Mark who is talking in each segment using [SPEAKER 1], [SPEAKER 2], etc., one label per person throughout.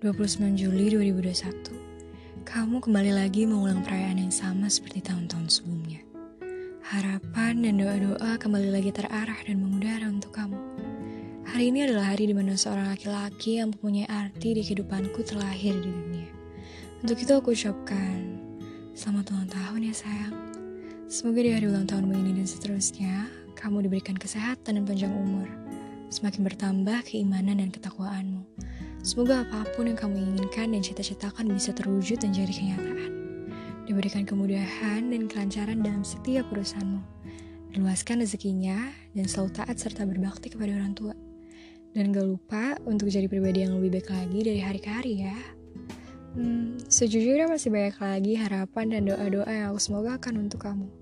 [SPEAKER 1] 29 Juli 2021, kamu kembali lagi mengulang perayaan yang sama seperti tahun-tahun sebelumnya. Harapan dan doa-doa kembali lagi terarah dan mengudara untuk kamu. Hari ini adalah hari di mana seorang laki-laki yang mempunyai arti di kehidupanku terlahir di dunia. Untuk itu aku ucapkan, selamat ulang tahun ya sayang. Semoga di hari ulang tahunmu ini dan seterusnya, kamu diberikan kesehatan dan panjang umur. Semakin bertambah keimanan dan ketakwaanmu Semoga apa pun yang kamu inginkan dan cita-citakan bisa terwujud dan jadi kenyataan. Diberikan kemudahan dan kelancaran dalam setiap urusanmu. Diluaskan rezekinya dan selalu taat serta berbakti kepada orang tua. Dan gak lupa untuk jadi pribadi yang lebih baik lagi dari hari ke hari ya. Hmm, sejujurnya masih banyak lagi harapan dan doa-doa yang aku semoga akan untuk kamu.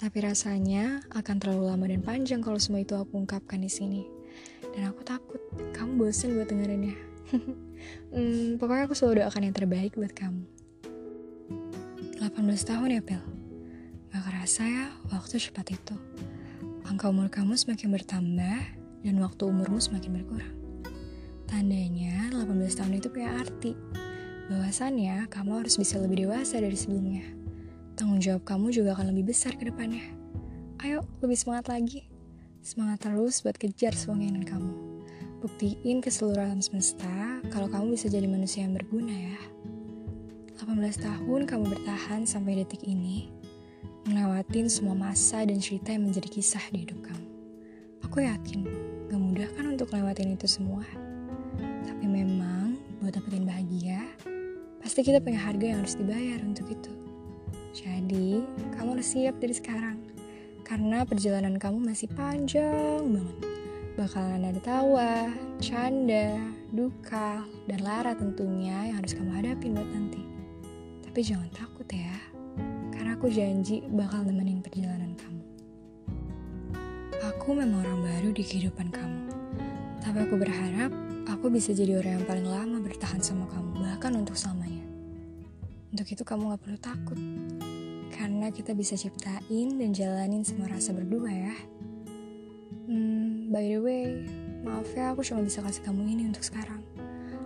[SPEAKER 1] Tapi rasanya akan terlalu lama dan panjang kalau semua itu aku ungkapkan di sini. Dan aku takut kamu bosan buat dengerinnya hmm, pokoknya aku selalu doakan yang terbaik buat kamu. 18 tahun ya, Pel. Gak kerasa ya, waktu cepat itu. Angka umur kamu semakin bertambah, dan waktu umurmu semakin berkurang. Tandanya, 18 tahun itu punya arti. Bahwasannya, kamu harus bisa lebih dewasa dari sebelumnya. Tanggung jawab kamu juga akan lebih besar ke depannya. Ayo, lebih semangat lagi. Semangat terus buat kejar semua keinginan kamu. Buktiin ke seluruh alam semesta kalau kamu bisa jadi manusia yang berguna ya. 18 tahun kamu bertahan sampai detik ini, ngelewatin semua masa dan cerita yang menjadi kisah di hidup kamu. Aku yakin, gak mudah kan untuk lewatin itu semua. Tapi memang, buat dapetin bahagia, pasti kita punya harga yang harus dibayar untuk itu. Jadi, kamu harus siap dari sekarang. Karena perjalanan kamu masih panjang banget bakalan ada tawa, canda, duka, dan lara tentunya yang harus kamu hadapin buat nanti. Tapi jangan takut ya, karena aku janji bakal nemenin perjalanan kamu. Aku memang orang baru di kehidupan kamu, tapi aku berharap aku bisa jadi orang yang paling lama bertahan sama kamu, bahkan untuk selamanya. Untuk itu kamu gak perlu takut, karena kita bisa ciptain dan jalanin semua rasa berdua ya. By the way, maaf ya aku cuma bisa kasih kamu ini untuk sekarang.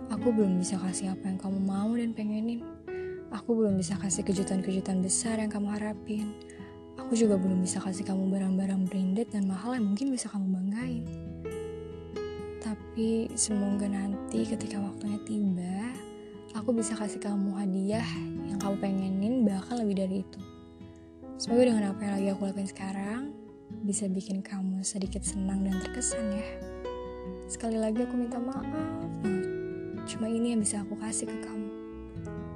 [SPEAKER 1] Aku belum bisa kasih apa yang kamu mau dan pengenin. Aku belum bisa kasih kejutan-kejutan besar yang kamu harapin. Aku juga belum bisa kasih kamu barang-barang branded dan mahal yang mungkin bisa kamu banggain. Tapi semoga nanti ketika waktunya tiba, aku bisa kasih kamu hadiah yang kamu pengenin bahkan lebih dari itu. Semoga dengan apa yang lagi aku lakuin sekarang, bisa bikin kamu sedikit senang dan terkesan ya. Sekali lagi aku minta maaf Cuma ini yang bisa aku kasih ke kamu.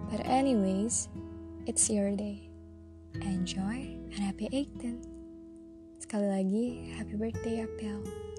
[SPEAKER 1] But anyways, it's your day. Enjoy and happy 18. Sekali lagi, happy birthday Apel.